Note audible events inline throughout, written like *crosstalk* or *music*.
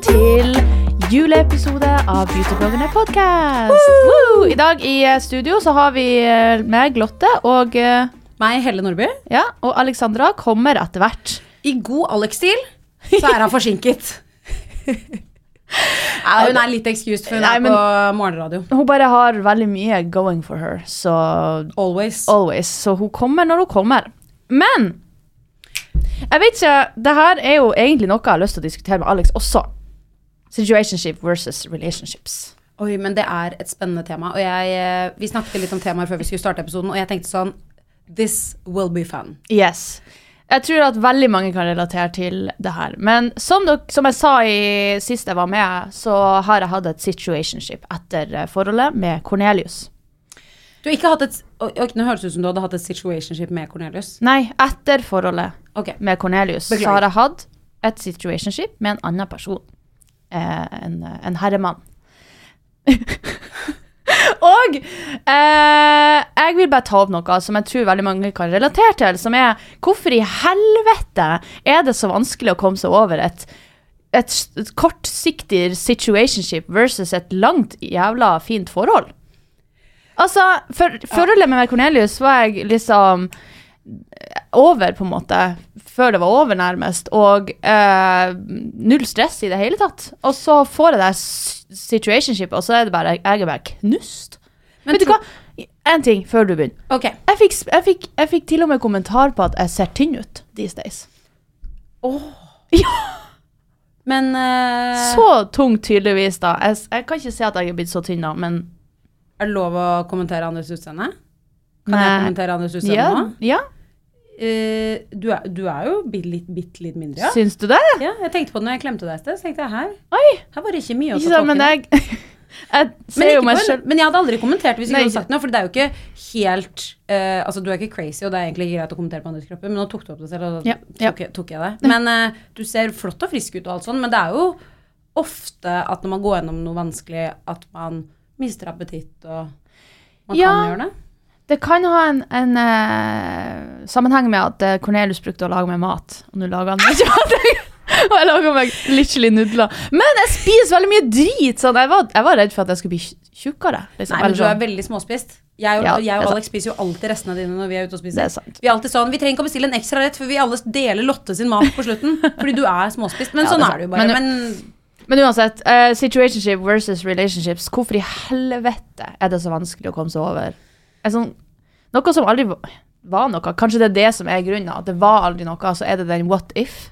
Velkommen til juleepisode av Beautybloggerne podcast. I dag i eh, studio så har vi eh, meg, Lotte, og, eh, Meg, Helle Nordby. ja, og Alexandra kommer etter hvert. I god Alex-stil så er han forsinket. *laughs* ja, hun er litt excused, for hun Nei, er men- på morgenradio. Hun bare har veldig mye going for her, så Always. always. Så hun kommer når hun kommer. Men jeg vet ikke, det her er jo egentlig noe jeg har lyst til å diskutere med Alex også. Situationship versus relationships. Oi, men det er et spennende tema. Og jeg, eh, vi snakket litt om temaer før vi skulle starte episoden, og jeg tenkte sånn This will be fun. Yes. Jeg tror at veldig mange kan relatere til det her. Men som, dere, som jeg sa i sist jeg var med, så har jeg hatt et situationship etter eh, forholdet med Cornelius. Du har ikke hatt et oi, Nå høres det ut som du hadde hatt et situationship med Cornelius. Nei, etter forholdet okay. med Cornelius så har jeg hatt et situationship med en annen person. Eh, en, en herremann. *laughs* Og eh, jeg vil bare ta opp noe som jeg tror veldig mange kan relatere til, som er hvorfor i helvete er det så vanskelig å komme seg over et, et, et kortsiktig situationship versus et langt jævla fint forhold? Altså, for, forholdet med Cornelius var jeg liksom over, på en måte, før det var over, nærmest. Og eh, null stress i det hele tatt. Og så får jeg det situationshipet, og så er det bare, jeg er bare knust. Men Vet du hva? En ting før du begynner. Okay. Jeg fikk, jeg, fikk, jeg fikk til og med kommentar på at jeg ser tynn ut these days. *laughs* Ja, Men uh... så tung tydeligvis, da. Jeg, jeg kan ikke si at jeg er blitt så tynn, da, men er det lov å kommentere andres utseende? Kan Nei. jeg kommentere andres utseende ja, nå? ja. Eh, du, er, du er jo bitte litt, bitte litt mindre, ja. Syns du det? Ja, jeg tenkte på det når jeg klemte deg et sted. Så tenkte jeg her, Oi! her var det ikke mye å ta tak i. jeg, *laughs* jeg ser jo meg selv men jeg hadde aldri kommentert hvis du hadde sagt noe. For det er jo ikke helt eh, Altså, du er ikke crazy, og det er egentlig ikke greit å kommentere på andres kropper, men nå tok du opp det selv, og da Ja, ja. tok, tok jeg det. Men eh, du ser flott og frisk ut og alt sånn, men det er jo ofte at når man går gjennom noe vanskelig, at man mister appetitt og Man Ja. kan gjøre det. Det kan ha en, en uh, sammenheng med at eh, Cornelius brukte å lage meg mat, og nå lager han ikke mat. *laughs* og jeg lager meg literally nudler. Men jeg spiser veldig mye drit! Sånn. Jeg, var, jeg var redd for at jeg skulle bli tjukkere. Liksom. Nei, men du er sånn. veldig småspist. Jeg og, Ja, jeg og sant. Alex spiser jo alltid restene dine når vi er ute og spiser. Er. Vi er alltid sånn, vi trenger ikke å bestille en ekstra rett, for vi alle deler Lotte sin mat på slutten. *laughs* Fordi du er småspist. Men Ja, sånn det er er det jo bare. Men- Men, Men uansett, uh, situationship versus relationships, hvorfor i helvete er det så vanskelig å komme seg over? Sånn, noe som aldri var noe. Kanskje det er det som er grunnen. At det var aldri noe, så er det den what if.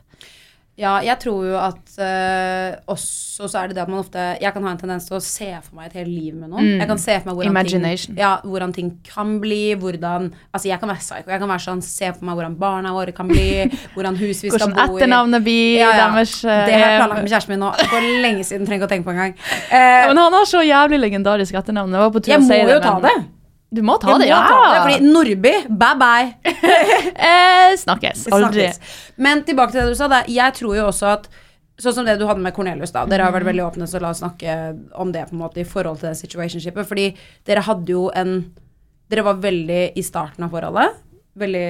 Ja, jeg tror jo at eh, også så er det det at man ofte Jeg kan ha en tendens til å se for meg et helt liv med noen. Jeg kan se for meg hvordan ting, ja, hvordan ting kan bli, hvordan Altså, jeg kan være psycho. Jeg kan være sånn Se for meg hvordan barna våre kan bli, *laughs* hvordan hus vi skal Hvordan bo i. etternavnet blir Ja, ja. deres uh, Det har jeg er- planlagt med kjæresten min nå for lenge siden. Trenger ikke å tenke på engang. Ja, Eh, men han har så jævlig legendarisk etternavn. Jeg, jeg må jo ta det. Du må ta det, må ja. ta det, fordi Nordby, bye bye. *laughs* eh, snakkes. Aldri. Snakkes. Men tilbake til det du sa. Da. Jeg tror jo også at Sånn som det du hadde med Cornelius, da. Dere har vært veldig åpne, så la oss snakke om det på en måte i forhold til det situationshipet. Fordi dere hadde jo en Dere var veldig i starten av forholdet. Veldig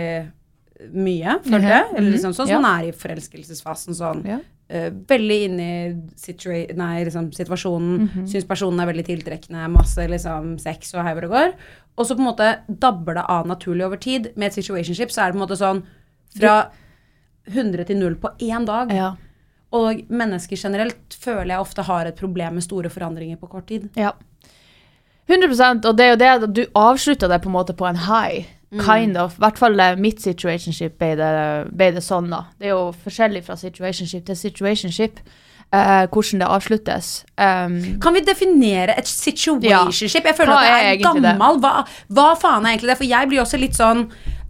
mye, følte jeg. Eller liksom sånn som Ja. man er i forelskelsesfasen. Sånn. Eh, veldig inne i nei, liksom, situasjonen. Mhm. Syns personen er veldig tiltrekkende. Masse liksom, sex og hauger og går. Og så på en måte dabber det av naturlig over tid. Med et situationship så er det på en måte sånn fra 100 til 0 på én dag. Ja. Og mennesker generelt føler jeg ofte har et problem med store forandringer på kort tid. ja. 100% og det er jo det at du avslutta det på en måte på en high. Mm. Kind of. I hvert fall mitt situationship ble det, ble det sånn, da. Det er jo forskjellig fra situationship til situationship. Uh, hvordan det avsluttes. Um, Kan vi definere et situationship? Jeg føler Hva at det er er gammel. Hva, hva faen er egentlig det? For jeg blir også litt sånn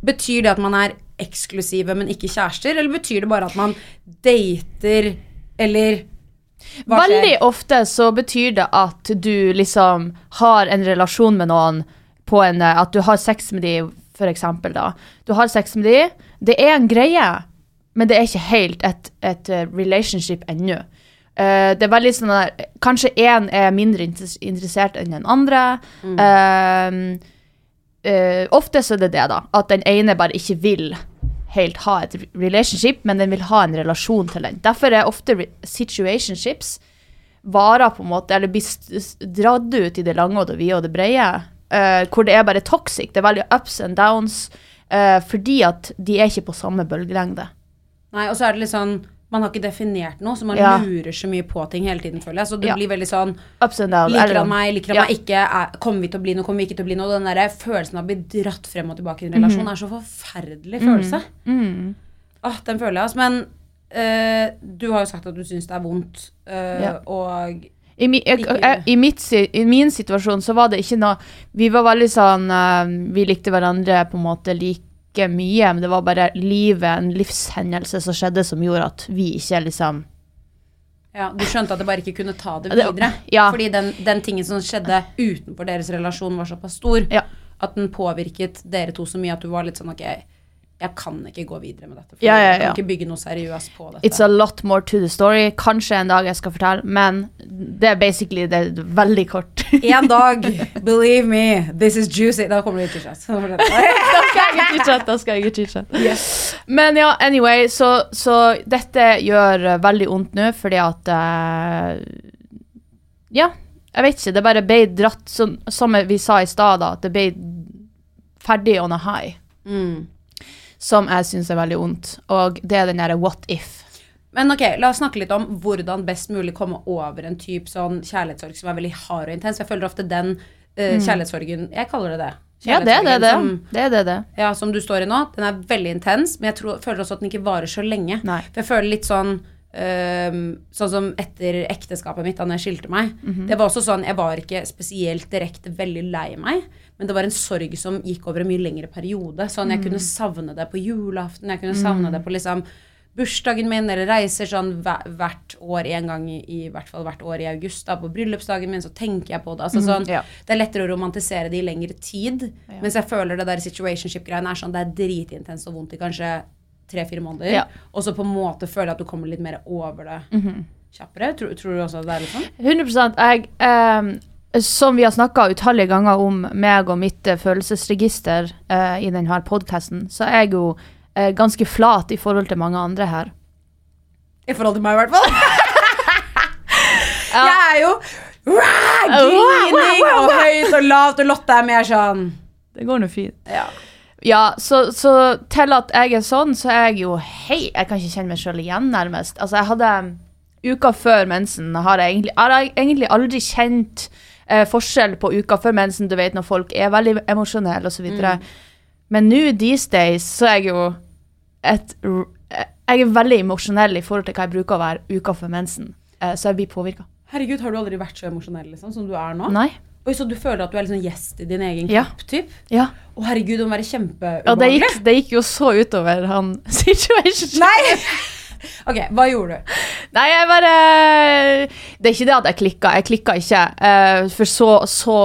Betyr det at man er eksklusive, men ikke kjærester? Eller betyr det bare at man dater, eller hva skjer? Veldig ofte så betyr det at du liksom har en relasjon med noen på en eh, At du har sex med de, for eksempel, da. Du har sex med de. Det er en greie, men det er ikke helt et, et eh, relationship ennå. Uh, det er veldig sånn der Kanskje én er mindre interessert enn den andre. Mm. Uh, uh, ofte så er det det, da. At den ene bare ikke vil helt ha et relationship, men den vil ha en relasjon til den. Derfor er ofte situationships varer på en måte, eller blir dratt ut i det lange og det vide og det brede, eh, hvor det er bare toxic. Det er veldig ups and downs, Uh, fordi at de er ikke på samme bølgelengde. Nei, og så er det litt sånn Man har ikke definert noe, så man Ja. lurer så mye på ting hele tiden, føler jeg. Så det Ja. blir veldig sånn Ups and downs. Liker han meg, liker han Ja. meg ikke? Er, kommer vi til å bli noe, kommer vi ikke til å bli noe? Den der følelsen av å bli dratt frem og tilbake i en relasjon mm. er så forferdelig følelse. Mm. Åh, den føler jeg, altså. Men eh, du har jo sagt at du syns det er vondt, Ja. og I, mi, jeg, jeg, i, mitt, I min situasjon så var det ikke noe Vi var veldig sånn eh, Vi likte hverandre på en måte like mye, men det var bare livet, en livshendelse som skjedde som gjorde at vi ikke liksom ja, du skjønte at det bare ikke kunne ta det Det- videre. ja. Fordi den, den tingen som skjedde utenfor deres relasjon, var såpass stor Ja. at den påvirket dere to så mye at du var litt sånn ok, jeg kan ikke gå videre med dette. For Ja, ja, Jeg kan ikke bygge noe seriøst på dette. It's a lot more to the story. Kanskje en dag jeg skal fortelle, men det er basically det er veldig kort. *laughs* En dag, *laughs* believe me, this is juicy. Da kommer det ikke da skal jeg chatte, da skal jeg ikke Yes. Men ja, anyway, så, så dette gjør veldig vondt nå, fordi at uh, Ja, jeg vet ikke. Det bare ble dratt, som, som vi sa i stad, at det ble ferdig on a high. Mm. Som jeg syns er veldig vondt. Og det er den derre what if. Men ok, la oss snakke litt om hvordan best mulig komme over en type sånn kjærlighetssorg som er veldig hard og intens. Jeg føler ofte den uh, kjærlighetssorgen Jeg kaller det det. Ja, det er det, det. Som, Det er det, det. Ja, som du står i nå, den er veldig intens, men jeg tror, føler også at den ikke varer så lenge. Nei. For jeg føler litt sånn ehm, Sånn som etter ekteskapet mitt, da jeg skilte meg. Mhm. Det var også sånn, Jeg var ikke spesielt direkte veldig lei meg, men det var en sorg som gikk over en mye lengre periode. Sånn Jeg Mhm. kunne savne det på julaften, jeg kunne savne det på liksom bursdagen min, eller reiser sånn hvert år en gang i, i hvert fall hvert år i august. da, På bryllupsdagen min så tenker jeg på det. altså sånn, Mhm, ja. Det er lettere å romantisere det i lengre tid. Mens jeg føler det der situationship-greiene er sånn det er dritintenst og vondt i kanskje tre-fire måneder. Ja. Og så på en måte føler jeg at du kommer litt mer over det Mhm. kjappere. Tror, tror du også at det er litt sånn? 100% jeg, ehm, Som vi har snakka utallige ganger om meg og mitt eh, følelsesregister eh, i denne podkasten, så er jeg jo eh, ganske flat i forhold til mange andre her. I forhold til meg, i hvert fall. *laughs* Jeg er jo rah, grining og høyt og lavt, og Lotte er mer sånn Det går nå fint. ja. Ja, så, så til at jeg er sånn, så er jeg jo hei, jeg kan ikke kjenne meg sjøl igjen, nærmest. Altså, jeg hadde Uka før mensen har jeg egentlig, har jeg egentlig aldri kjent eh, forskjell på uka før mensen, du vet når folk er veldig emosjonelle osv. videre Men nå these days så er jeg jo et Jeg er veldig emosjonell i forhold til hva jeg bruker å være uka før mensen. Eh, så jeg blir påvirka. Herregud, har du aldri vært så emosjonell liksom, som du er nå? Nei. Oi, så du føler at du er liksom gjest i din egen Ja. kropp, typ? Ja. Å herregud, det må være ja det, gikk, det gikk jo så utover han *laughs* situation. Nei! ok, hva gjorde du? Nei, jeg bare Det er ikke det at jeg klikka. Jeg klikka ikke. eh, for så, så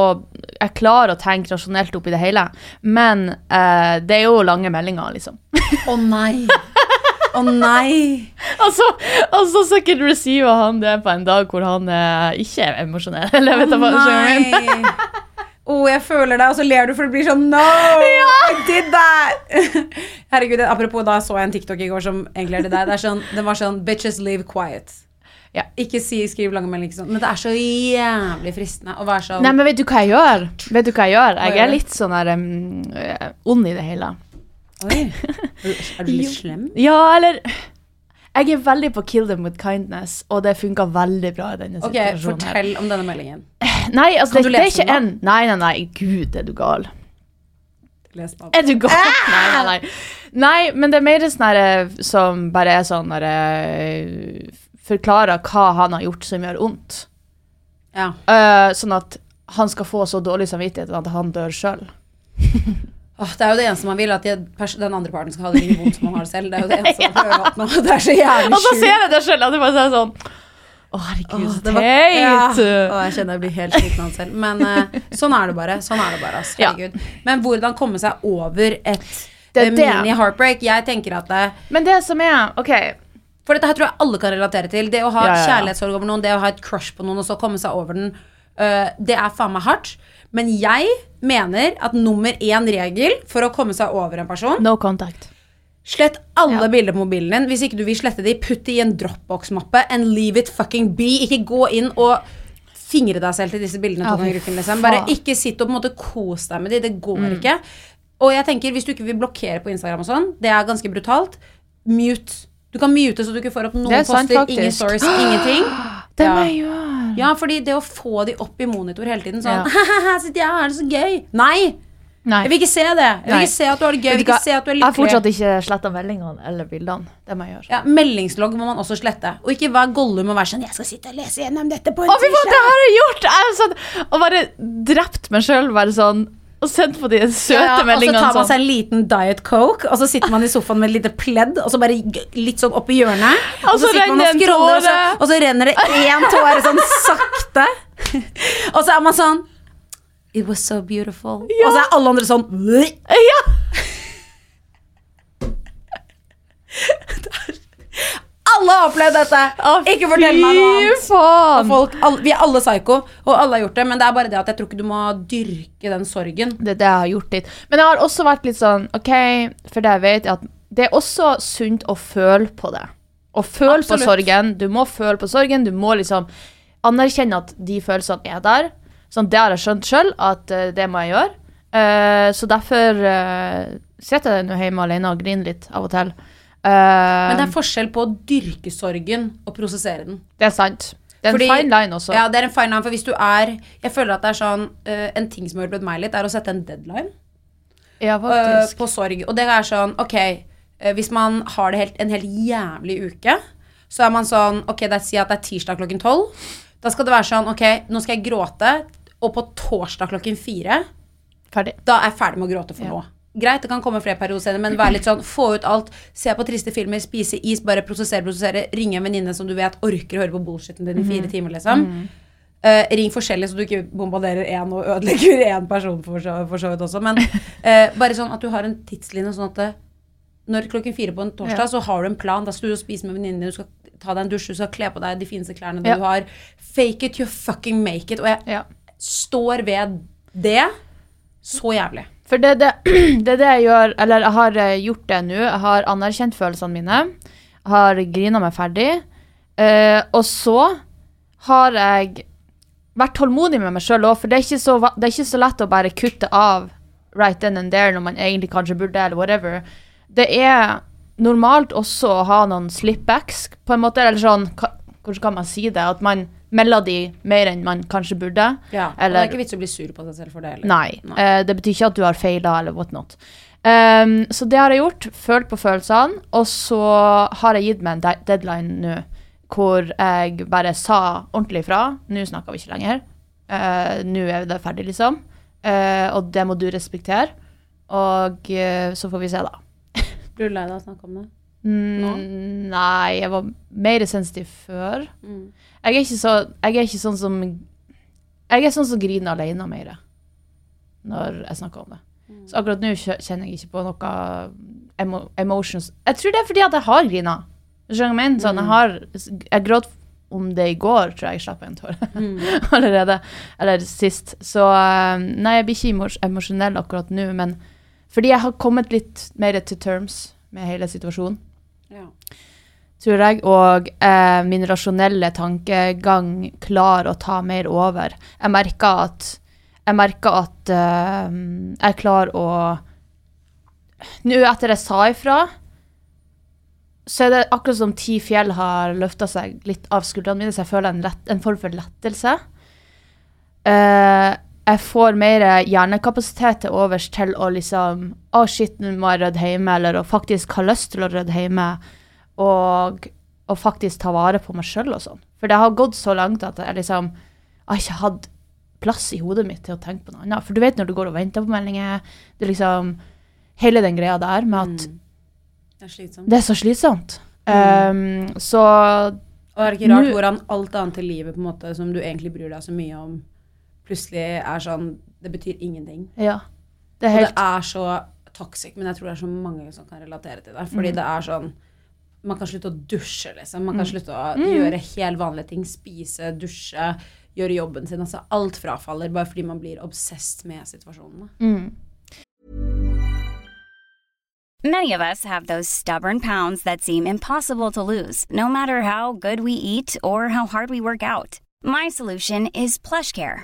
Jeg klarer å tenke rasjonelt oppi det hele. Men eh, det er jo lange meldinger, liksom. Å nei. Å nei. *laughs* altså, altså si receiver han det på en dag hvor han eh, ikke er emosjonell. *laughs* Eller vet oh, jeg. Nei. *laughs* Å, jeg føler deg, og så ler du, for det blir sånn No! I did that! Herregud, apropos, da så jeg en TikTok i går som egentlig er det der. Det er sånn, den var sånn Bitches live quiet. Ja. Ikke si, skriv lange meldinger, sånn. Men det er så jævlig fristende å være sånn Nei, men vet du hva jeg gjør? Vet du hva Jeg gjør? Jeg er litt sånn her um, ond i det hele. Oi. *laughs* Er du litt slem? Ja, eller Jeg er veldig på kill them with kindness, og det funka veldig bra i denne okay, situasjonen. her. fortell om denne meldingen. *laughs* Nei, altså, Kan det, du det er ikke den en Nei, nei, nei. Gud, er du gal. Les den. Er du gal? *laughs* Nei, nei, nei. Nei, men det er mer sånn her eh, som bare er sånn når eh, forklarer hva han har gjort som gjør vondt. Ja. Uh, sånn at han skal få så dårlig samvittighet at han dør sjøl. Åh, det er jo det eneste man vil, at den andre parten skal ha det like vondt som man har det selv. Det er jo det eneste *laughs* man prøver å oppnå. Det er så jævlig Og så ser jeg det selv, at det bare er sånn Å, herregud, så teit. Ja. Jeg kjenner jeg blir helt sliten av det selv. Men uh, sånn er det bare. Sånn er det bare. Ja. Herregud. Men hvordan komme seg over et eh, mini-heartbreak? Jeg tenker at det, Men det som er OK, For dette her tror jeg alle kan relatere til. Det å ha Ja, ja, kjærlighetssorg over noen, det å ha et crush på noen, og så komme seg over den, det er faen meg hardt. Men jeg mener at nummer én regel for å komme seg over en person no contact. Slett alle Ja. bilder på mobilen din. Hvis ikke du vil slette de, putt de i en Dropbox-mappe and leave it fucking be. Ikke gå inn og fingre deg selv til disse bildene Ja, uken. Liksom. Bare ikke sitt og på en måte kos deg med de. Det går Mm. ikke. Og jeg tenker, hvis du ikke vil blokkere på Instagram og sånn, det er ganske brutalt, mute. Du kan mute så du ikke får opp noen er sant, poster, ingen stories, ingenting. *gasps* *gasps* Det må jeg gjøre. Ja, fordi det å få de opp i monitor hele tiden sånn Ja. Sitter jeg her, det er så gøy. Nei! Nei. Jeg vil ikke se det. Jeg vil ikke se at du har det gøy. Jeg vil ikke se at du er Jeg har fortsatt ikke sletta meldingene eller bildene. Det må jeg gjøre. Ja, Meldingslogg må man også slette. Og ikke vær Gollum og være sånn 'Jeg skal sitte og lese gjennom dette på en Å, fy faen, det har jeg gjort! Jeg har sånn, og bare drept meg sjøl, bare sånn Og sendt på de søte Ja, ja, meldingene Og så tar man sånn. seg en liten Diet Coke, og så sitter man i sofaen med et lite pledd, og så bare litt sånn oppi hjørnet. Og Og så så sitter man og skroller scroller, og så, og så renner det én tåre sånn sakte. Og så er man sånn It was so beautiful. Og så er alle andre sånn. Ja. *laughs* *laughs* Alle har opplevd dette! Ikke fortell meg noe annet. Folk, alle, vi er alle psyko, og alle har gjort det, men det er bare det at jeg tror ikke du må dyrke den sorgen. Det det jeg har gjort litt. Men jeg har også vært litt sånn OK, for det jeg vet, at det er også sunt å føle på det. Å føle Absolutt. på sorgen. Du må føle på sorgen. Du må liksom anerkjenne at de følelsene er der. Sånn, det har jeg skjønt sjøl, at uh, det må jeg gjøre. Uh, så derfor uh, sitter jeg nå hjemme alene og griner litt av og til. Eh, Men det er forskjell på å dyrke sorgen og prosessere den. det er sant. Det er Fordi- en fine line også. Ja, det er en fine line, for hvis du er Jeg føler at det er sånn uh, En ting som har hjulpet meg litt, er å sette en deadline Ja, uh, på sorg. Og det er sånn Ok, uh, hvis man har det helt, en helt jævlig uke, så er man sånn Ok, det er, si at det er tirsdag klokken tolv. Da skal det være sånn Ok, nå skal jeg gråte, og på torsdag klokken fire Ferdig. da er jeg ferdig med å gråte for Ja. nå. Greit, det kan komme flere perioder senere, men vær litt sånn, få ut alt. Se på triste filmer, spise is, bare prosessere, prosessere. Ringe en venninne som du vet orker å høre på bullshiten din i fire timer, liksom. Eh, ring forskjellig, så du ikke bombarderer én og ødelegger *laughs* én person for så, for så vidt også. Men uh, bare sånn at du har en tidslinje, sånn at det, når klokken fire på en torsdag, Ja. så har du en plan. Da skal du spise med venninnene dine, du skal ta deg en dusj, du skal kle på deg de fineste klærne Ja. du har. Fake it, you fucking make it. Og jeg Ja. står ved det så jævlig. For det, det, *clears throat* det det jeg gjør, eller jeg har eh, gjort det nå. Jeg har anerkjent følelsene mine. Har grina meg ferdig. uh, og så har jeg vært tålmodig med meg sjøl òg, for det er, så, det er ikke så lett å bare kutte av right then and there når man egentlig kanskje burde, eller whatever. Det er normalt også å ha noen slipbacks, på en måte, eller sånn Hvordan kan man si det? At man melder de mer enn man kanskje burde. Ja, og det er ikke vits å bli sur på seg selv for det Eller? Nei. eh, det betyr ikke at du har feila eller whatnot. Um, så det har jeg gjort. Følt på følelsene. Og så har jeg gitt meg en de deadline nå hvor jeg bare sa ordentlig fra. Nå snakker vi ikke lenger. Uh, nå er det ferdig, liksom. Uh, og det må du respektere. Og uh, så får vi se, da. Blir du lei deg av å snakke om det? Mm, nei, jeg var mer sensitiv før. Mm. Jeg er så, jeg er ikke sånn som Jeg er sånn som griner alene mer når jeg snakker om det. Mm. Så akkurat nå kjenner jeg ikke på noe emo emotions. Jeg tror det er fordi at jeg har grina. Skjønner du hva jeg mener? Sånn, Mm. jeg, har, jeg gråt om det i går, tror jeg jeg slapp en tåre *laughs* Mm. allerede. Eller sist. Så eh, nei, jeg blir ikke emos emosjonell akkurat nå, men fordi jeg har kommet litt mer til terms med hele situasjonen Ja. tror jeg, og eh, min rasjonelle tankegang klarer å ta mer over. Jeg merker at jeg merker at eh, jeg klarer å Nå etter jeg sa ifra, så er det akkurat som ti fjell har løfta seg litt av skuldrene mine, så jeg føler en, lett, en form for lettelse. Eh, jeg får mer hjernekapasitet til overs til å liksom Å, shit, nå må jeg rydde hjemme, eller å faktisk ha lyst til å rydde hjemme. Og og faktisk ta vare på meg sjøl og sånn. For det har gått så langt at jeg liksom har ikke hatt plass i hodet mitt til å tenke på noe annet. For du vet når du går og venter på meldinger, det er liksom Hele den greia der med at Det er slitsomt. det er så slitsomt. Um, så Og er det ikke rart hvordan alt annet i livet på en måte som du egentlig bryr deg så mye om, plutselig er sånn Det betyr ingenting. ja. Det er Og helt det er så toxic, men jeg tror det er så mange som kan relatere til det. Fordi Mm. det er sånn Man kan slutte å dusje, liksom. Man kan slutte å Mm. gjøre helt vanlige ting. Spise, dusje, gjøre jobben sin. Altså alt frafaller bare fordi man blir obsessed med situasjonene. mm. Many of us have those stubborn pounds that seem impossible to lose, no matter how good we eat or how hard we work out. My solution is PlushCare.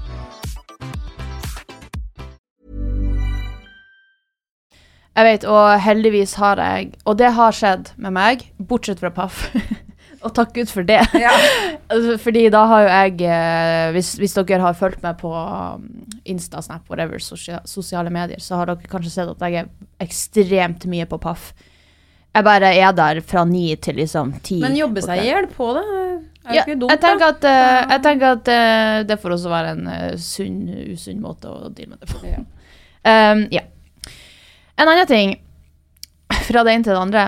Jeg vet, og heldigvis har jeg Og det har skjedd med meg, bortsett fra Paff. *laughs* og takk Gud for det. Ja. *laughs* Fordi da har jo jeg eh, hvis, hvis dere har fulgt meg på um, Insta, Snap, whatever, sosiale medier, så har dere kanskje sett at jeg er ekstremt mye på Paff. Jeg bare er der fra ni til liksom ti. Men jobbe seg i hjel på det er Ja, ikke dumt, jeg tenker at, uh, jeg tenker at uh, det får også være en uh, sunn, usunn måte å deale med det på. Ja. *laughs* Um, ja. En annen ting, fra det ene til det andre,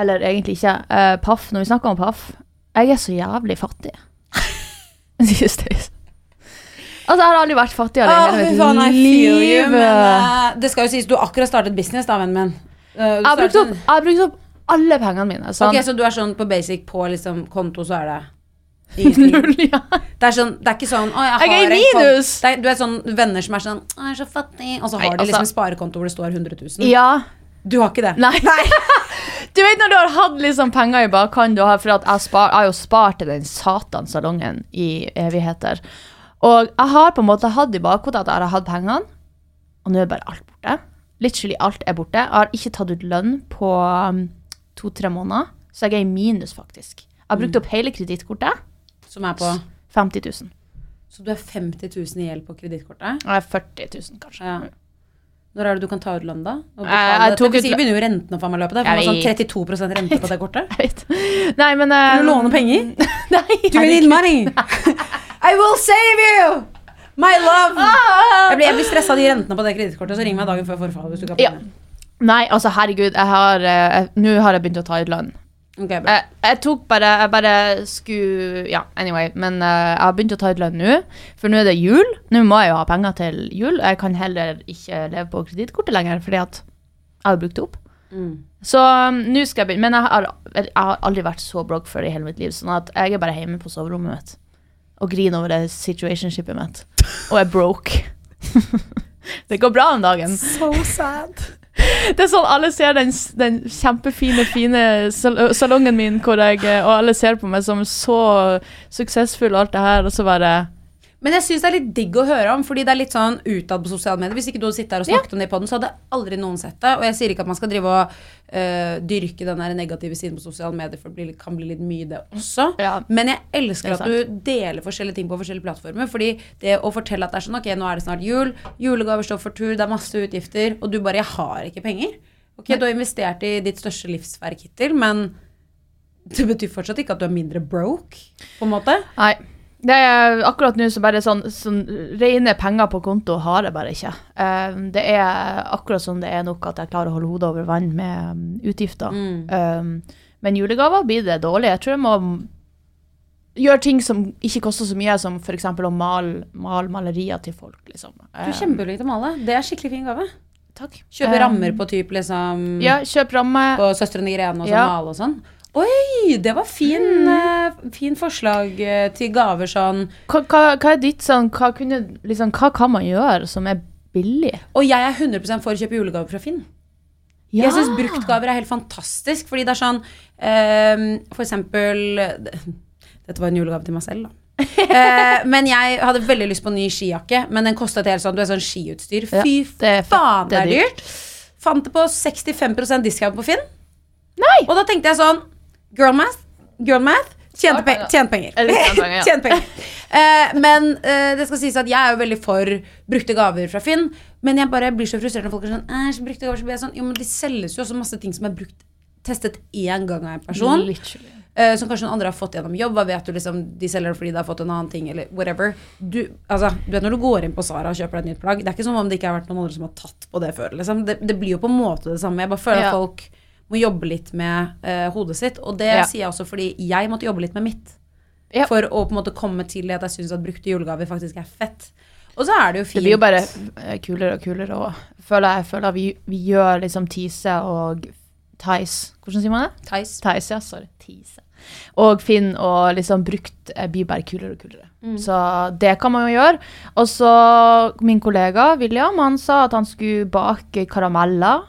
eller egentlig ikke, uh, Paff, når vi snakker om Paff, jeg er så jævlig fattig. *laughs* Altså, jeg har aldri vært fattigere i hele mitt faen, you, liv. men eh, det skal jo sies, du har akkurat startet business da, vennen min. Uh, jeg, har brukt opp, jeg har brukt opp alle pengene mine. Sånn. Ok, så du er sånn på basic på liksom konto, så er det. Null, ja. Det er, sånn, det er ikke sånn å, jeg, Jeg er i minus! Det er, du er sånn venner som er sånn å, jeg er så fattig, og så har Nei, de liksom altså- en sparekonto hvor det står 100 000. ja. Du har ikke det. Nei. *laughs* du vet når du har hatt liksom penger i bakhånd, for jeg, spar, jeg har jo spart til den satans salongen i evigheter. Og jeg har på en måte hatt i bakhodet at jeg har hatt pengene, og nå er bare alt borte. Literally alt er borte. Jeg har ikke tatt ut lønn på um, to-tre måneder, så jeg er i minus, faktisk. Jeg har brukt opp hele kredittkortet. Som er på 50 000. Så du er 50 000 i gjeld på kredittkortet. Er 40 000, kanskje. Ja. Når er det du kan ta ut lønn, da? Vi Jeg- tok ut begynner jo renten å faen meg løpe Det er sånn 32% rente på det kortet. *laughs* Jeg vet. Nei, men uh... Vil du låne penger? *laughs* Nei, Do you need money? *laughs* I will save you! My love! Ah! Jeg blir, jeg blir stressa av de rentene på det kredittkortet, så ring meg dagen før forfallet hvis du ikke har Ja. Nei, altså herregud, jeg har uh, Nå har jeg begynt å ta ut lønn. Ok, bra. Jeg, jeg tok bare Jeg bare skulle Ja, anyway. Men uh, jeg har begynt å ta ut lønn nå. For nå er det jul. Nå må jeg jo ha penger til jul. Jeg kan heller ikke leve på kredittkortet lenger, fordi at jeg har brukt det opp. Mm. Så um, nå skal jeg begynne. Men jeg har, jeg har aldri vært så broke før i hele mitt liv. Sånn at jeg er bare hjemme på soverommet mitt og griner over det situationshipet mitt. Og er broke. *laughs* *laughs* det går bra om dagen. So sad. Det er sånn alle ser den, den kjempefine, fine salongen min, hvor jeg, og alle ser på meg som så suksessfull og alt det her, og så bare Men jeg syns det er litt digg å høre om, fordi det er litt sånn utad på sosiale medier. Hvis ikke du hadde sittet her og snakket om det i poden, så hadde aldri noen sett det. Og jeg sier ikke at man skal drive og uh, dyrke den der negative siden på sosiale medier, for det blir, kan bli litt mye, det også. Ja. Men jeg elsker er at du deler forskjellige ting på forskjellige plattformer. Fordi det å fortelle at det er sånn Ok, nå er det snart jul, julegaver står for tur, det er masse utgifter, og du bare Jeg har ikke penger. Ok, du har investert i ditt største livsverk hittil, men det betyr fortsatt ikke at du er mindre broke, på en måte. Nei. Det er akkurat nå så bare sånn, sånn Rene penger på konto har jeg bare ikke. Um, det er akkurat som det er nok at jeg klarer å holde hodet over vann med um, utgifter. Um, men julegaver blir det dårlig. Jeg tror jeg må gjøre ting som ikke koster så mye, som f.eks. å male mal malerier til folk. Liksom. Du er Eh, kjempeflink til å male. Det er skikkelig fin gave. takk. Kjøpe rammer på typ liksom Ja, kjøp ramme. På Søstrene Grene og sånn, Ja. male og sånn. Oi, det var fin, eh, fin forslag eh, til gaver sånn. Hva, hva, hva er ditt sånn hva, kunne, liksom, hva kan man gjøre som er billig? Og jeg er 100% for å kjøpe julegaver fra Finn. Jeg syns bruktgaver er helt fantastisk, fordi det er sånn eh, For eksempel Dette var en julegave til meg selv, da. uh, *laughs* men jeg hadde veldig lyst på en ny skijakke, men den kostet helt sånn Du er sånn skiutstyr. Ja, Fy det er faen, det det er dyrt. dyrt. Fant det på 65% discount på Finn. Nei! Og da tenkte jeg sånn Girl math, girl math Tjente, pe tjent penger. Tjent *laughs* penger. Eh, men uh, det skal sies at jeg er jo veldig for brukte gaver fra Finn. Men jeg bare blir så frustrert når folk er sånn Æsj, brukte gaver, så blir jeg sånn Jo, men de selges jo også masse ting som er brukt testet én gang av en person. Eh, som kanskje noen andre har fått gjennom jobb. Hva vet du, liksom, De selger det fordi de har fått en annen ting, eller whatever. Du, altså, du vet når du går inn på Sara og kjøper deg et nytt plagg, det er ikke som om det ikke har vært noen andre som har tatt på det før. Liksom. Det, det blir jo på en måte det samme. Jeg bare føler Ja. at folk må jobbe litt med uh, hodet sitt. Og det Ja. sier jeg også fordi jeg måtte jobbe litt med mitt. Ja. For å på en måte komme til at jeg syns at brukte julegaver faktisk er fett. Og så er det jo fint. Det blir jo bare eh, kulere og kulere. Og føler jeg føler vi, vi gjør liksom Tise og Theis Hvordan sier man det? Theis. Theis, ja. Sorry. Tise. Og Finn og liksom brukt eh, blir bare kulere og kulere. Mm. Så det kan man jo gjøre. Og så min kollega William, han sa at han skulle bake karameller.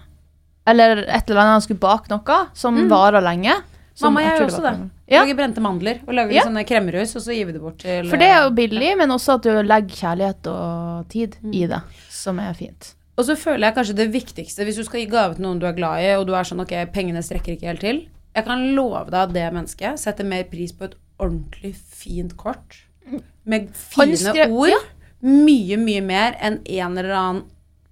Eller et eller annet, han skulle bake noe som varer lenge. Som Mm. Mamma jeg gjør også det. Ja, Lager brente mandler og lager Ja. sånne kremmerhus, og så gir vi det bort til for det er jo eh, billig, men også at du legger kjærlighet og tid Mm. i det, som er fint. Og så føler jeg kanskje det viktigste Hvis du skal gi gave til noen du er glad i, og du er sånn ok, pengene strekker ikke helt til Jeg kan love deg at det mennesket setter mer pris på et ordentlig fint kort med fine skrev, ord. ja. Mye, mye mer enn en eller annen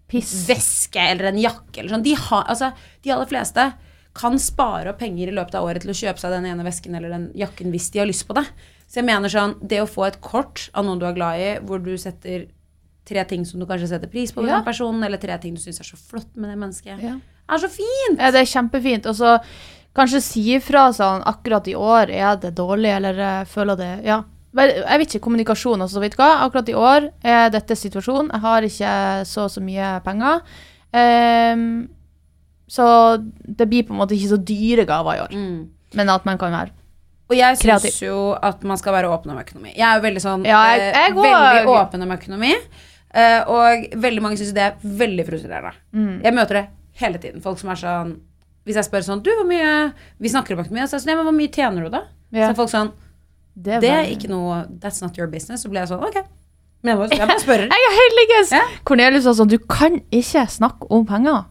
Piss. veske eller en jakke eller sånn. De, ha, altså, de aller fleste kan spare opp penger i løpet av året til å kjøpe seg den ene vesken eller den jakken hvis de har lyst på det. Så jeg mener sånn, det å få et kort av noen du er glad i, hvor du setter tre ting som du kanskje setter pris på med Ja. den personen, eller tre ting du syns er så flott med det mennesket, Ja. er så fint! Ja, det er kjempefint. Og så kanskje si ifra sånn akkurat i år er det dårlig, eller føler det Ja. Jeg vet ikke, kommunikasjon altså, vet hva. Akkurat i år er dette situasjonen. Jeg har ikke så og så mye penger. Um, så det blir på en måte ikke så dyre gaver i år. Mm. Men at man kan være Og jeg syns jo at man skal være åpen om økonomi. Jeg er jo veldig sånn Ja, jeg- eh, jeg går- Veldig åpen om økonomi. eh, og veldig mange syns det er veldig frustrerende. Mm. Jeg møter det hele tiden. Folk som er sånn Hvis jeg spør sånn Du, hvor mye Vi snakker om økonomi. Og så er jeg sånn, ja, men hvor mye tjener du, da? Ja. Så er folk sånn Det Det er ikke noe That's not your business. Så ble jeg sånn Ok. Men jeg, må, jeg bare spør. Jeg er helt likens! Ja. Cornelius sa sånn Du kan ikke snakke om penger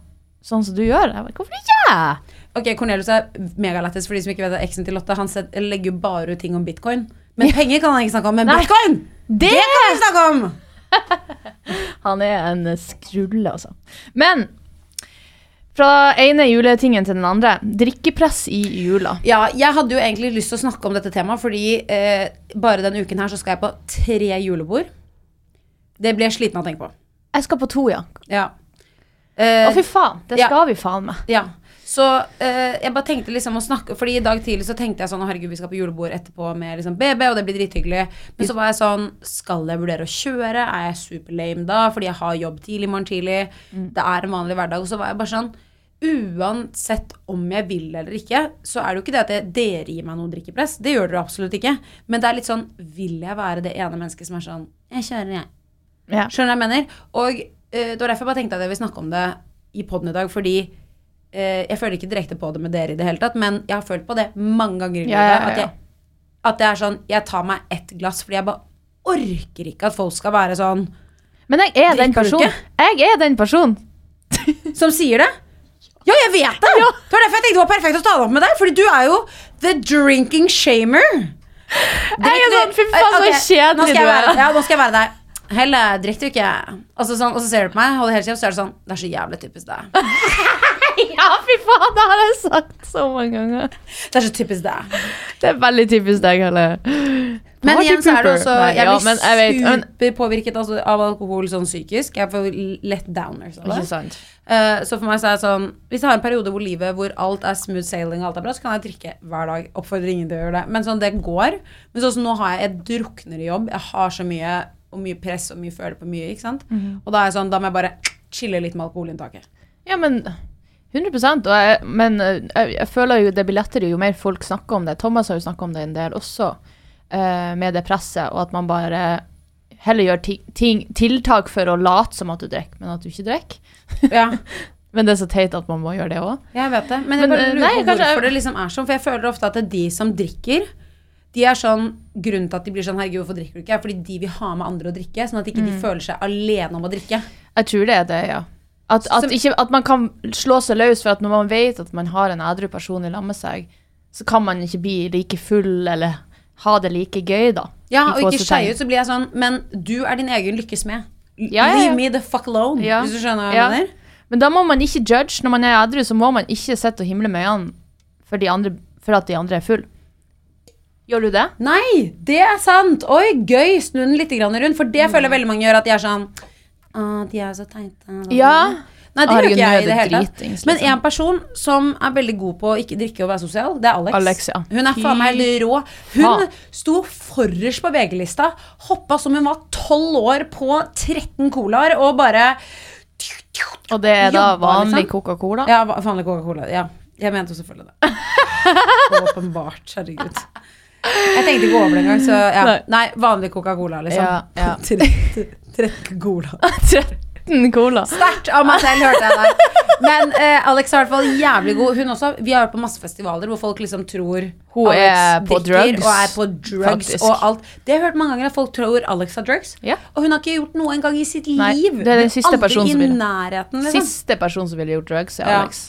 sånn som du gjør. Jeg bare, Hvorfor ikke? Ok, Cornelius er megalættis for de som ikke vet at Eksen til Lotte Han legger bare ut ting om bitcoin. Men penger kan han ikke snakke om. Men Nei. bitcoin! Det Det kan han snakke om! *laughs* Han er en skrulle, altså. Men fra ene juletingen til den andre. Drikkepress i jula. Ja, jeg hadde jo egentlig lyst til å snakke om dette temaet, fordi eh, bare denne uken her så skal jeg på tre julebord. Det ble jeg sliten av å tenke på. Jeg skal på to, ja. Ja. Å, Eh, fy faen. Det ja. skal vi faen meg. ja. Så eh, jeg bare tenkte liksom å snakke Fordi i dag tidlig så tenkte jeg sånn herregud, vi skal på julebord etterpå med liksom BB, og det blir drithyggelig. Men så var jeg sånn Skal jeg vurdere å kjøre? Er jeg superlame da? Fordi jeg har jobb tidlig i morgen tidlig. Det er en vanlig hverdag. Og så var jeg bare sånn Uansett om jeg vil eller ikke, så er det jo ikke det at jeg, dere gir meg noe drikkepress. Det gjør dere absolutt ikke. Men det er litt sånn Vil jeg være det ene mennesket som er sånn Jeg kjører, jeg. Ja. Skjønner du hva jeg mener? Og eh, det var derfor jeg bare tenkte at jeg vil snakke om det i poden i dag, fordi jeg føler ikke direkte på det med dere i det hele tatt, men jeg har følt på det mange ganger. Ja, ja, ja, At, jeg, at det er sånn Jeg tar meg ett glass fordi jeg bare orker ikke at folk skal være sånn Men jeg er den personen. Jeg er den personen. *laughs* Som sier det. Ja, jeg vet det! *laughs* Det var derfor jeg tenkte det var perfekt å ta det opp med deg, fordi du er jo the drinking shamer. Jeg er sånn, fy faen, så kjedelig du er. Ja, nå skal jeg være deg. Helle, drikker du ikke? Og så, sånn, og så ser du på meg, kjeft, så er det sånn Det er så jævlig typisk deg. *laughs* Ja, fy faen, det har jeg sagt så mange ganger. Det er så typisk deg. Det er veldig typisk deg, Helle. Men igjen så er det også Nei, Jeg blir ja, jeg vet, superpåvirket altså, av alkohol sånn psykisk. Jeg får lett downers av det. Eh, så for meg så er det sånn Hvis jeg har en periode hvor livet hvor alt er smooth sailing og alt er bra, så kan jeg drikke hver dag. Oppfordrer ingen til å gjøre det. Men sånn, det går. Men sånn som nå har jeg Jeg drukner i jobb. Jeg har så mye og mye press og mye føler på mye, ikke sant. Mhm. Og da er jeg sånn Da må jeg bare chille litt med alkoholinntaket. Ja, men 100 og jeg, Men eh, jeg, jeg føler jo det blir lettere jo mer folk snakker om det. Thomas har jo snakka om det en del også, eh, med det presset, og at man bare heller gjør ti, ting, tiltak for å late som at du drikker, men at du ikke drikker. Ja, *laughs* Men det er så teit at man må gjøre det òg. jeg vet det. Men jeg bare eh, lurer på hvorfor hvorfor det liksom er sånn. For jeg føler ofte at det er de som drikker, de er sånn Grunnen til at de blir sånn 'herregud, hvorfor drikker du ikke?' er fordi de vil ha med andre å drikke, sånn at ikke Mm. de føler seg alene om å drikke. Jeg tror det er det, ja. At, at, Som- ikke, at man kan slå seg løs for at når man vet at man har en edru person i lag med seg, så kan man ikke bli like full eller ha det like gøy, da. Ja, og ikke gåsetegn. skei ut, så blir jeg sånn Men du er din egen lykkes med. Ja, ja, ja. Leave me the fuck alone, hvis du skjønner hva jeg mener. Men da må man ikke judge. Når man er edru, så må man ikke sitte og himle med øynene for, for at de andre er full. Gjør du det? Nei, det er sant! Oi, gøy! Snu den litt rundt. For det føler veldig mange gjør, at de er sånn Å, de er så teite. Ja. Nei, det gjør ikke jeg i det hele tatt. Men liksom. en person som er veldig god på å ikke drikke og være sosial, det er Alex. Alex, ja. Hun er faen meg helt rå. Hun sto forrest på VG-lista, hoppa som hun var tolv år på 13 colaer og bare Og det er da vanlig liksom. Coca-Cola? Ja, vanlig Coca-Cola. Ja. Jeg mente jo selvfølgelig det. *laughs* Åpenbart. Herregud. Jeg tenkte ikke over det engang, så ja. Nei. Nei, vanlig Coca-Cola, liksom. Ja, ja. *laughs* 13 13 cola. *laughs* 13 cola. Sterkt av meg selv, hørte jeg der. Men eh, Alex er i hvert fall jævlig god. Hun også, Vi har vært på masse festivaler hvor folk liksom tror Hun Alex er på drikker drugs, Og er på drugs faktisk. og alt. Det har jeg hørt mange ganger, at folk tror Alex har drugs. Ja. Og hun har ikke gjort noe engang i sitt Nei, liv. det er den siste Aldri personen som i vil. nærheten, liksom. Siste person som ville gjort drugs, er Ja. Alex.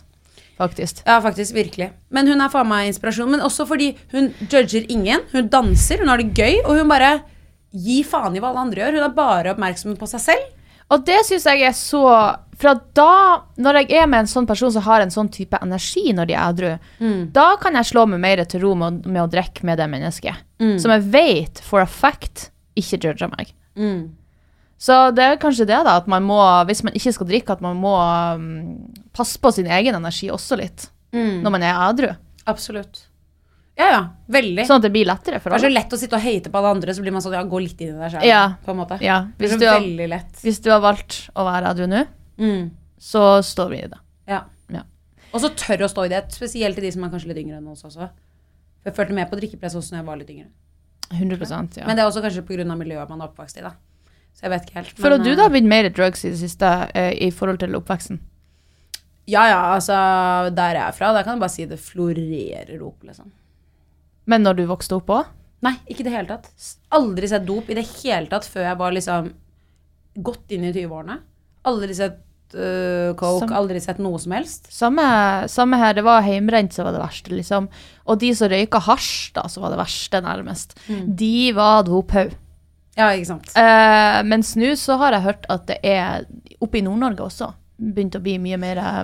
Faktisk. Ja, faktisk. Virkelig. Men hun er faen meg inspirasjon. Men også fordi hun judger ingen. Hun danser, hun har det gøy, og hun bare gir faen i hva alle andre gjør. Hun er bare oppmerksom på seg selv. Og det syns jeg er så Fra da, når jeg er med en sånn person som har en sånn type energi når de er edru, da kan jeg slå meg mer til ro med, med å drikke med det mennesket. Som jeg vet for a fact ikke judger meg. Så det er kanskje det, da, at man må, hvis man ikke skal drikke, at man må um, passe på sin egen energi også litt. Når man er edru. Absolutt. Ja, ja. Veldig. Sånn at det blir lettere for Det er så lett å sitte og hate på alle andre, så blir man sånn ja, gå litt inn i deg sjøl. Ja. På en måte. Ja, hvis du har-. Hvis du har valgt å være edru nå, Mm. så står vi i det. Ja. Ja. Og så tør å stå i det, spesielt til de som er kanskje litt yngre enn oss også. Jeg følte med på drikkepress også når jeg var litt yngre. 100% ja. Men det er også kanskje pga. miljøet man er oppvokst i, da. Så jeg vet ikke helt. Føler du da det har blitt mer drugs i det siste eh, i forhold til oppveksten? Ja ja, altså der jeg er fra, da kan jeg bare si det florerer dop, liksom. Men når du vokste opp òg? Nei, ikke i det hele tatt. Aldri sett dop i det hele tatt før jeg var liksom godt inn i 20-årene. Aldri sett uh, coke, Som, aldri sett noe som helst. Samme, samme her, det var heimrent som var det verste, liksom. Og de som røyka hasj, da, som var det verste, nærmest, de var dophaug. Ja, ikke sant. Eh, mens nå så har jeg hørt at det er oppe i Nord-Norge også begynt å bli mye mer eh,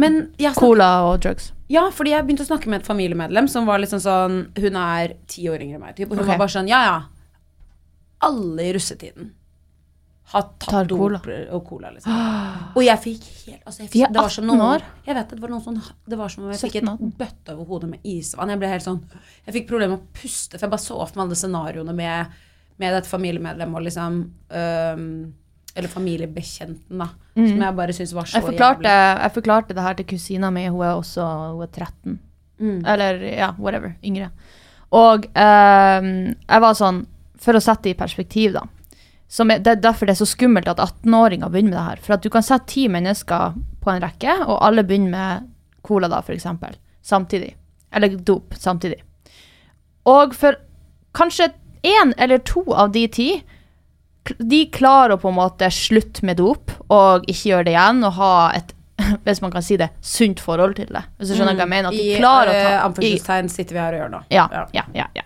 Men har cola og drugs. Ja, fordi jeg begynte å snakke med et familiemedlem som var liksom sånn Hun er ti år yngre enn meg, typ, og hun okay. var bare sånn Ja, ja. Alle i russetiden har tatt doper dop og cola, liksom. Og jeg fikk helt altså, jeg fikk, De er det var som 18 noe- år. Jeg vet det, var noen sånn Det var som om jeg fikk et 18. bøtte over hodet med isvann. Jeg ble helt sånn Jeg fikk problemer med å puste, for jeg bare så for meg alle scenarioene med, med dette familiemedlemmet og liksom um, Eller familiebekjenten, da. Som jeg bare syns var så Mm. Jeg forklarte, jeg forklarte det her til kusina mi, hun er også hun er 13. Mm. Eller ja, whatever, yngre. Og um, jeg var sånn, for å sette det i perspektiv, da. Som er, det er derfor det er så skummelt at 18-åringer begynner med det her. For at du kan sette ti mennesker på en rekke, og alle begynner med cola, da, eksempel. Samtidig. Eller dop samtidig. Og for kanskje én eller to av de ti de klarer å på en måte slutte med dop og ikke gjøre det igjen, og ha et *laughs* hvis man kan si det, sunt forhold til det. Hvis du skjønner hva jeg mener? At de I å øh, ta anførselstegn sitter vi her og gjør nå. ja, ja, ja, ja.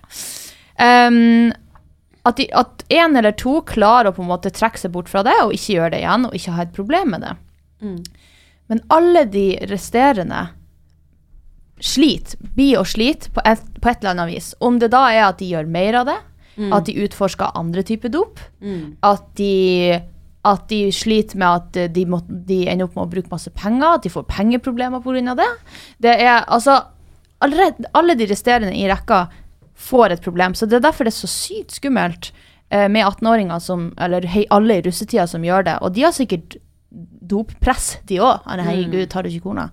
Um, at, de, at en eller to klarer å på en måte trekke seg bort fra det og ikke gjøre det igjen, og ikke ha et problem med det. Mm. Men alle de resterende sliter, blir og sliter på et, på et eller annet vis. Om det da er at de gjør mer av det, at de utforsker andre typer dop, Mm. at de at de sliter med at de, må, de ender opp med å bruke masse penger, at de får pengeproblemer pga. det. Det er altså Alle de resterende i rekka får et problem, så det er derfor det er så sykt skummelt eh, med 18-åringer som Eller hei, alle i russetida som gjør det. Og de har sikkert doppress, de òg. Herregud, tar du ikke korna?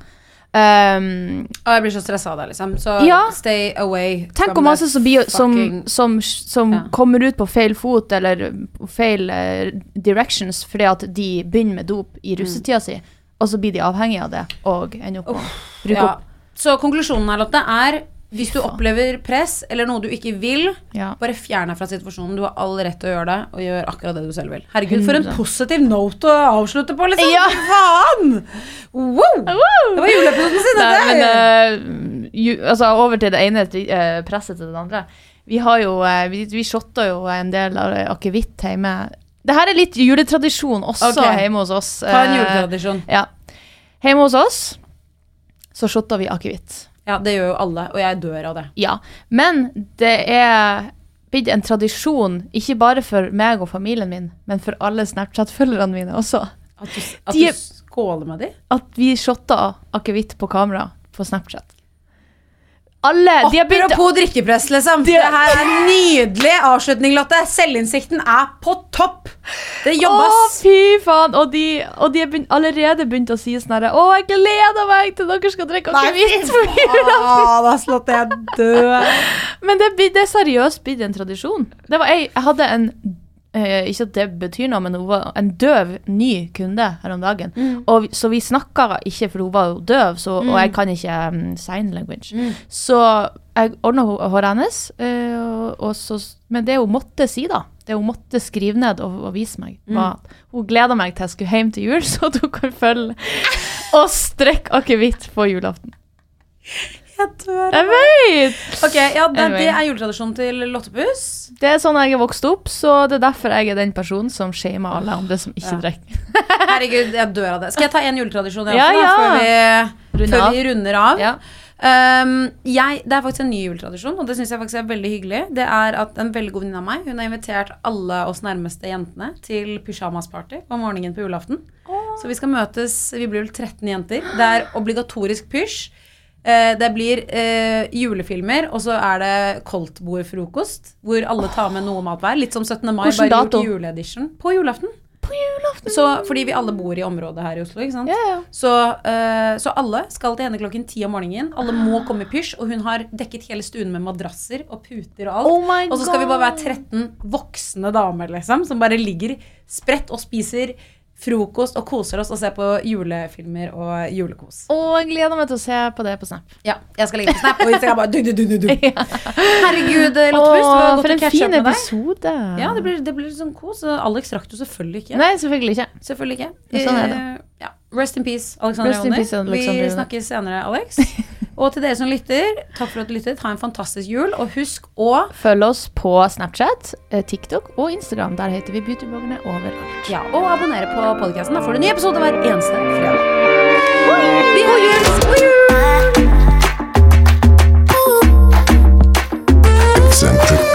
Um, Og jeg blir så stressa av det, liksom. Så Ja. stay away. Tenk om masse som, som, som, som Ja. kommer ut på feil fot eller feil uh, directions fordi at de begynner med dop i russetida si, og så blir de avhengige av det og ender opp med å bruke opp. Så konklusjonen her, Lotte, er hvis du opplever press eller noe du ikke vil, Ja. bare fjern deg fra situasjonen. Du har all rett til å gjøre det, og gjør akkurat det du selv vil. Herregud, for en positiv note å avslutte på, liksom! Ja. Faen! Wow! Det var juleepisoden sin, dette! eh, ju, altså, over til det ene uh, presset til det andre. Vi har jo uh, Vi, vi shotta jo en del av akevitt hjemme. Det her er litt juletradisjon også okay. hjemme hos oss. Ta en juletradisjon. Ja. Hjemme hos oss så shotta vi akevitt. Ja, det gjør jo alle, og jeg dør av det. Ja. Men det er blitt en tradisjon, ikke bare for meg og familien min, men for alle Snapchat-følgerne mine også, At du, at De- du skåler med dem? at vi shotter akevitt på kamera på Snapchat. Alle de har begynt Apropos drikkepress, liksom. De- Det her er nydelig avslutning, Lotte. Selvinnsikten er på topp. Det Å, fy faen! Og de, og de har begynt, allerede begynt å si sånn herre Å, jeg gleder meg til dere skal drikke akevitt på julaften! Slått jeg død. Men det, det er seriøst blitt en tradisjon. Det var jeg, jeg hadde en eh, Ikke at det betyr noe, men hun var en døv, ny kunde her om dagen. Og, vi- så vi snakka ikke, for hun var jo døv, så, og jeg kan ikke um, sign language. Så jeg ordna håret hennes, uh, og, og så, men det hun måtte si, da det hun måtte skrive ned og, og vise meg, var at hun gleda meg til jeg skulle hjem til jul, *laughs* så at hun kan følge og strekke akevitt på julaften. Jeg dør. Jeg vet! Ok, ja, det, det er juletradisjonen til Lottepus. Det er sånn jeg er vokst opp, så det er derfor jeg er den personen som shamer alle andre som ikke Ja. drikker. *laughs* Herregud, jeg dør av det. Skal jeg ta en juletradisjon Ja, også, da, før, vi, før av. vi runder av? Ja. Um, jeg, det er faktisk en ny juletradisjon, og det syns jeg faktisk er veldig hyggelig. Det er at En veldig god venninne av meg Hun har invitert alle oss nærmeste jentene til pyjamasparty om morgenen på julaften. Så vi skal møtes Vi blir vel 13 jenter. Det er obligatorisk pysj. Eh, det blir eh, julefilmer, og så er det koldtbordfrokost. Hvor alle tar med noe mat hver. Litt som 17. mai, Hvilken bare dato? gjort juleedition. På julaften. På julaften. Så, fordi vi alle bor i området her i Oslo. ikke sant? Ja, ja. Så, eh, så alle skal til henne klokken ti om morgenen. Alle må komme i pysj, og hun har dekket hele stuen med madrasser og puter og alt. Oh og så skal vi bare være God. 13 voksne damer liksom, som bare ligger spredt og spiser frokost og koser oss og ser på julefilmer og julekos. Og gleder meg til å se på det på Snap. Ja, jeg skal legge på Snap, *laughs* og Instagram bare du, du, du, du, du. Herregud, Lotte Pust, det var Å, godt for en fin episode. Ja, det blir, det blir sånn kos. og Alex rakk du selvfølgelig ikke. Nei, selvfølgelig ikke. Selvfølgelig ikke. Sånn er det. Eh, Ja. Rest in peace, Alexander Rest Vi snakkes senere, Alex. *laughs* Og til dere som lytter, takk for at du lyttet. Ha en fantastisk jul. Og husk å Følg oss på Snapchat, eh, TikTok og Instagram. Der heter vi Beautybloggerne overalt. ja, og abonnere på podkasten. Da får du en ny episode hver eneste fredag. Vi god jul! God jul! Eccentric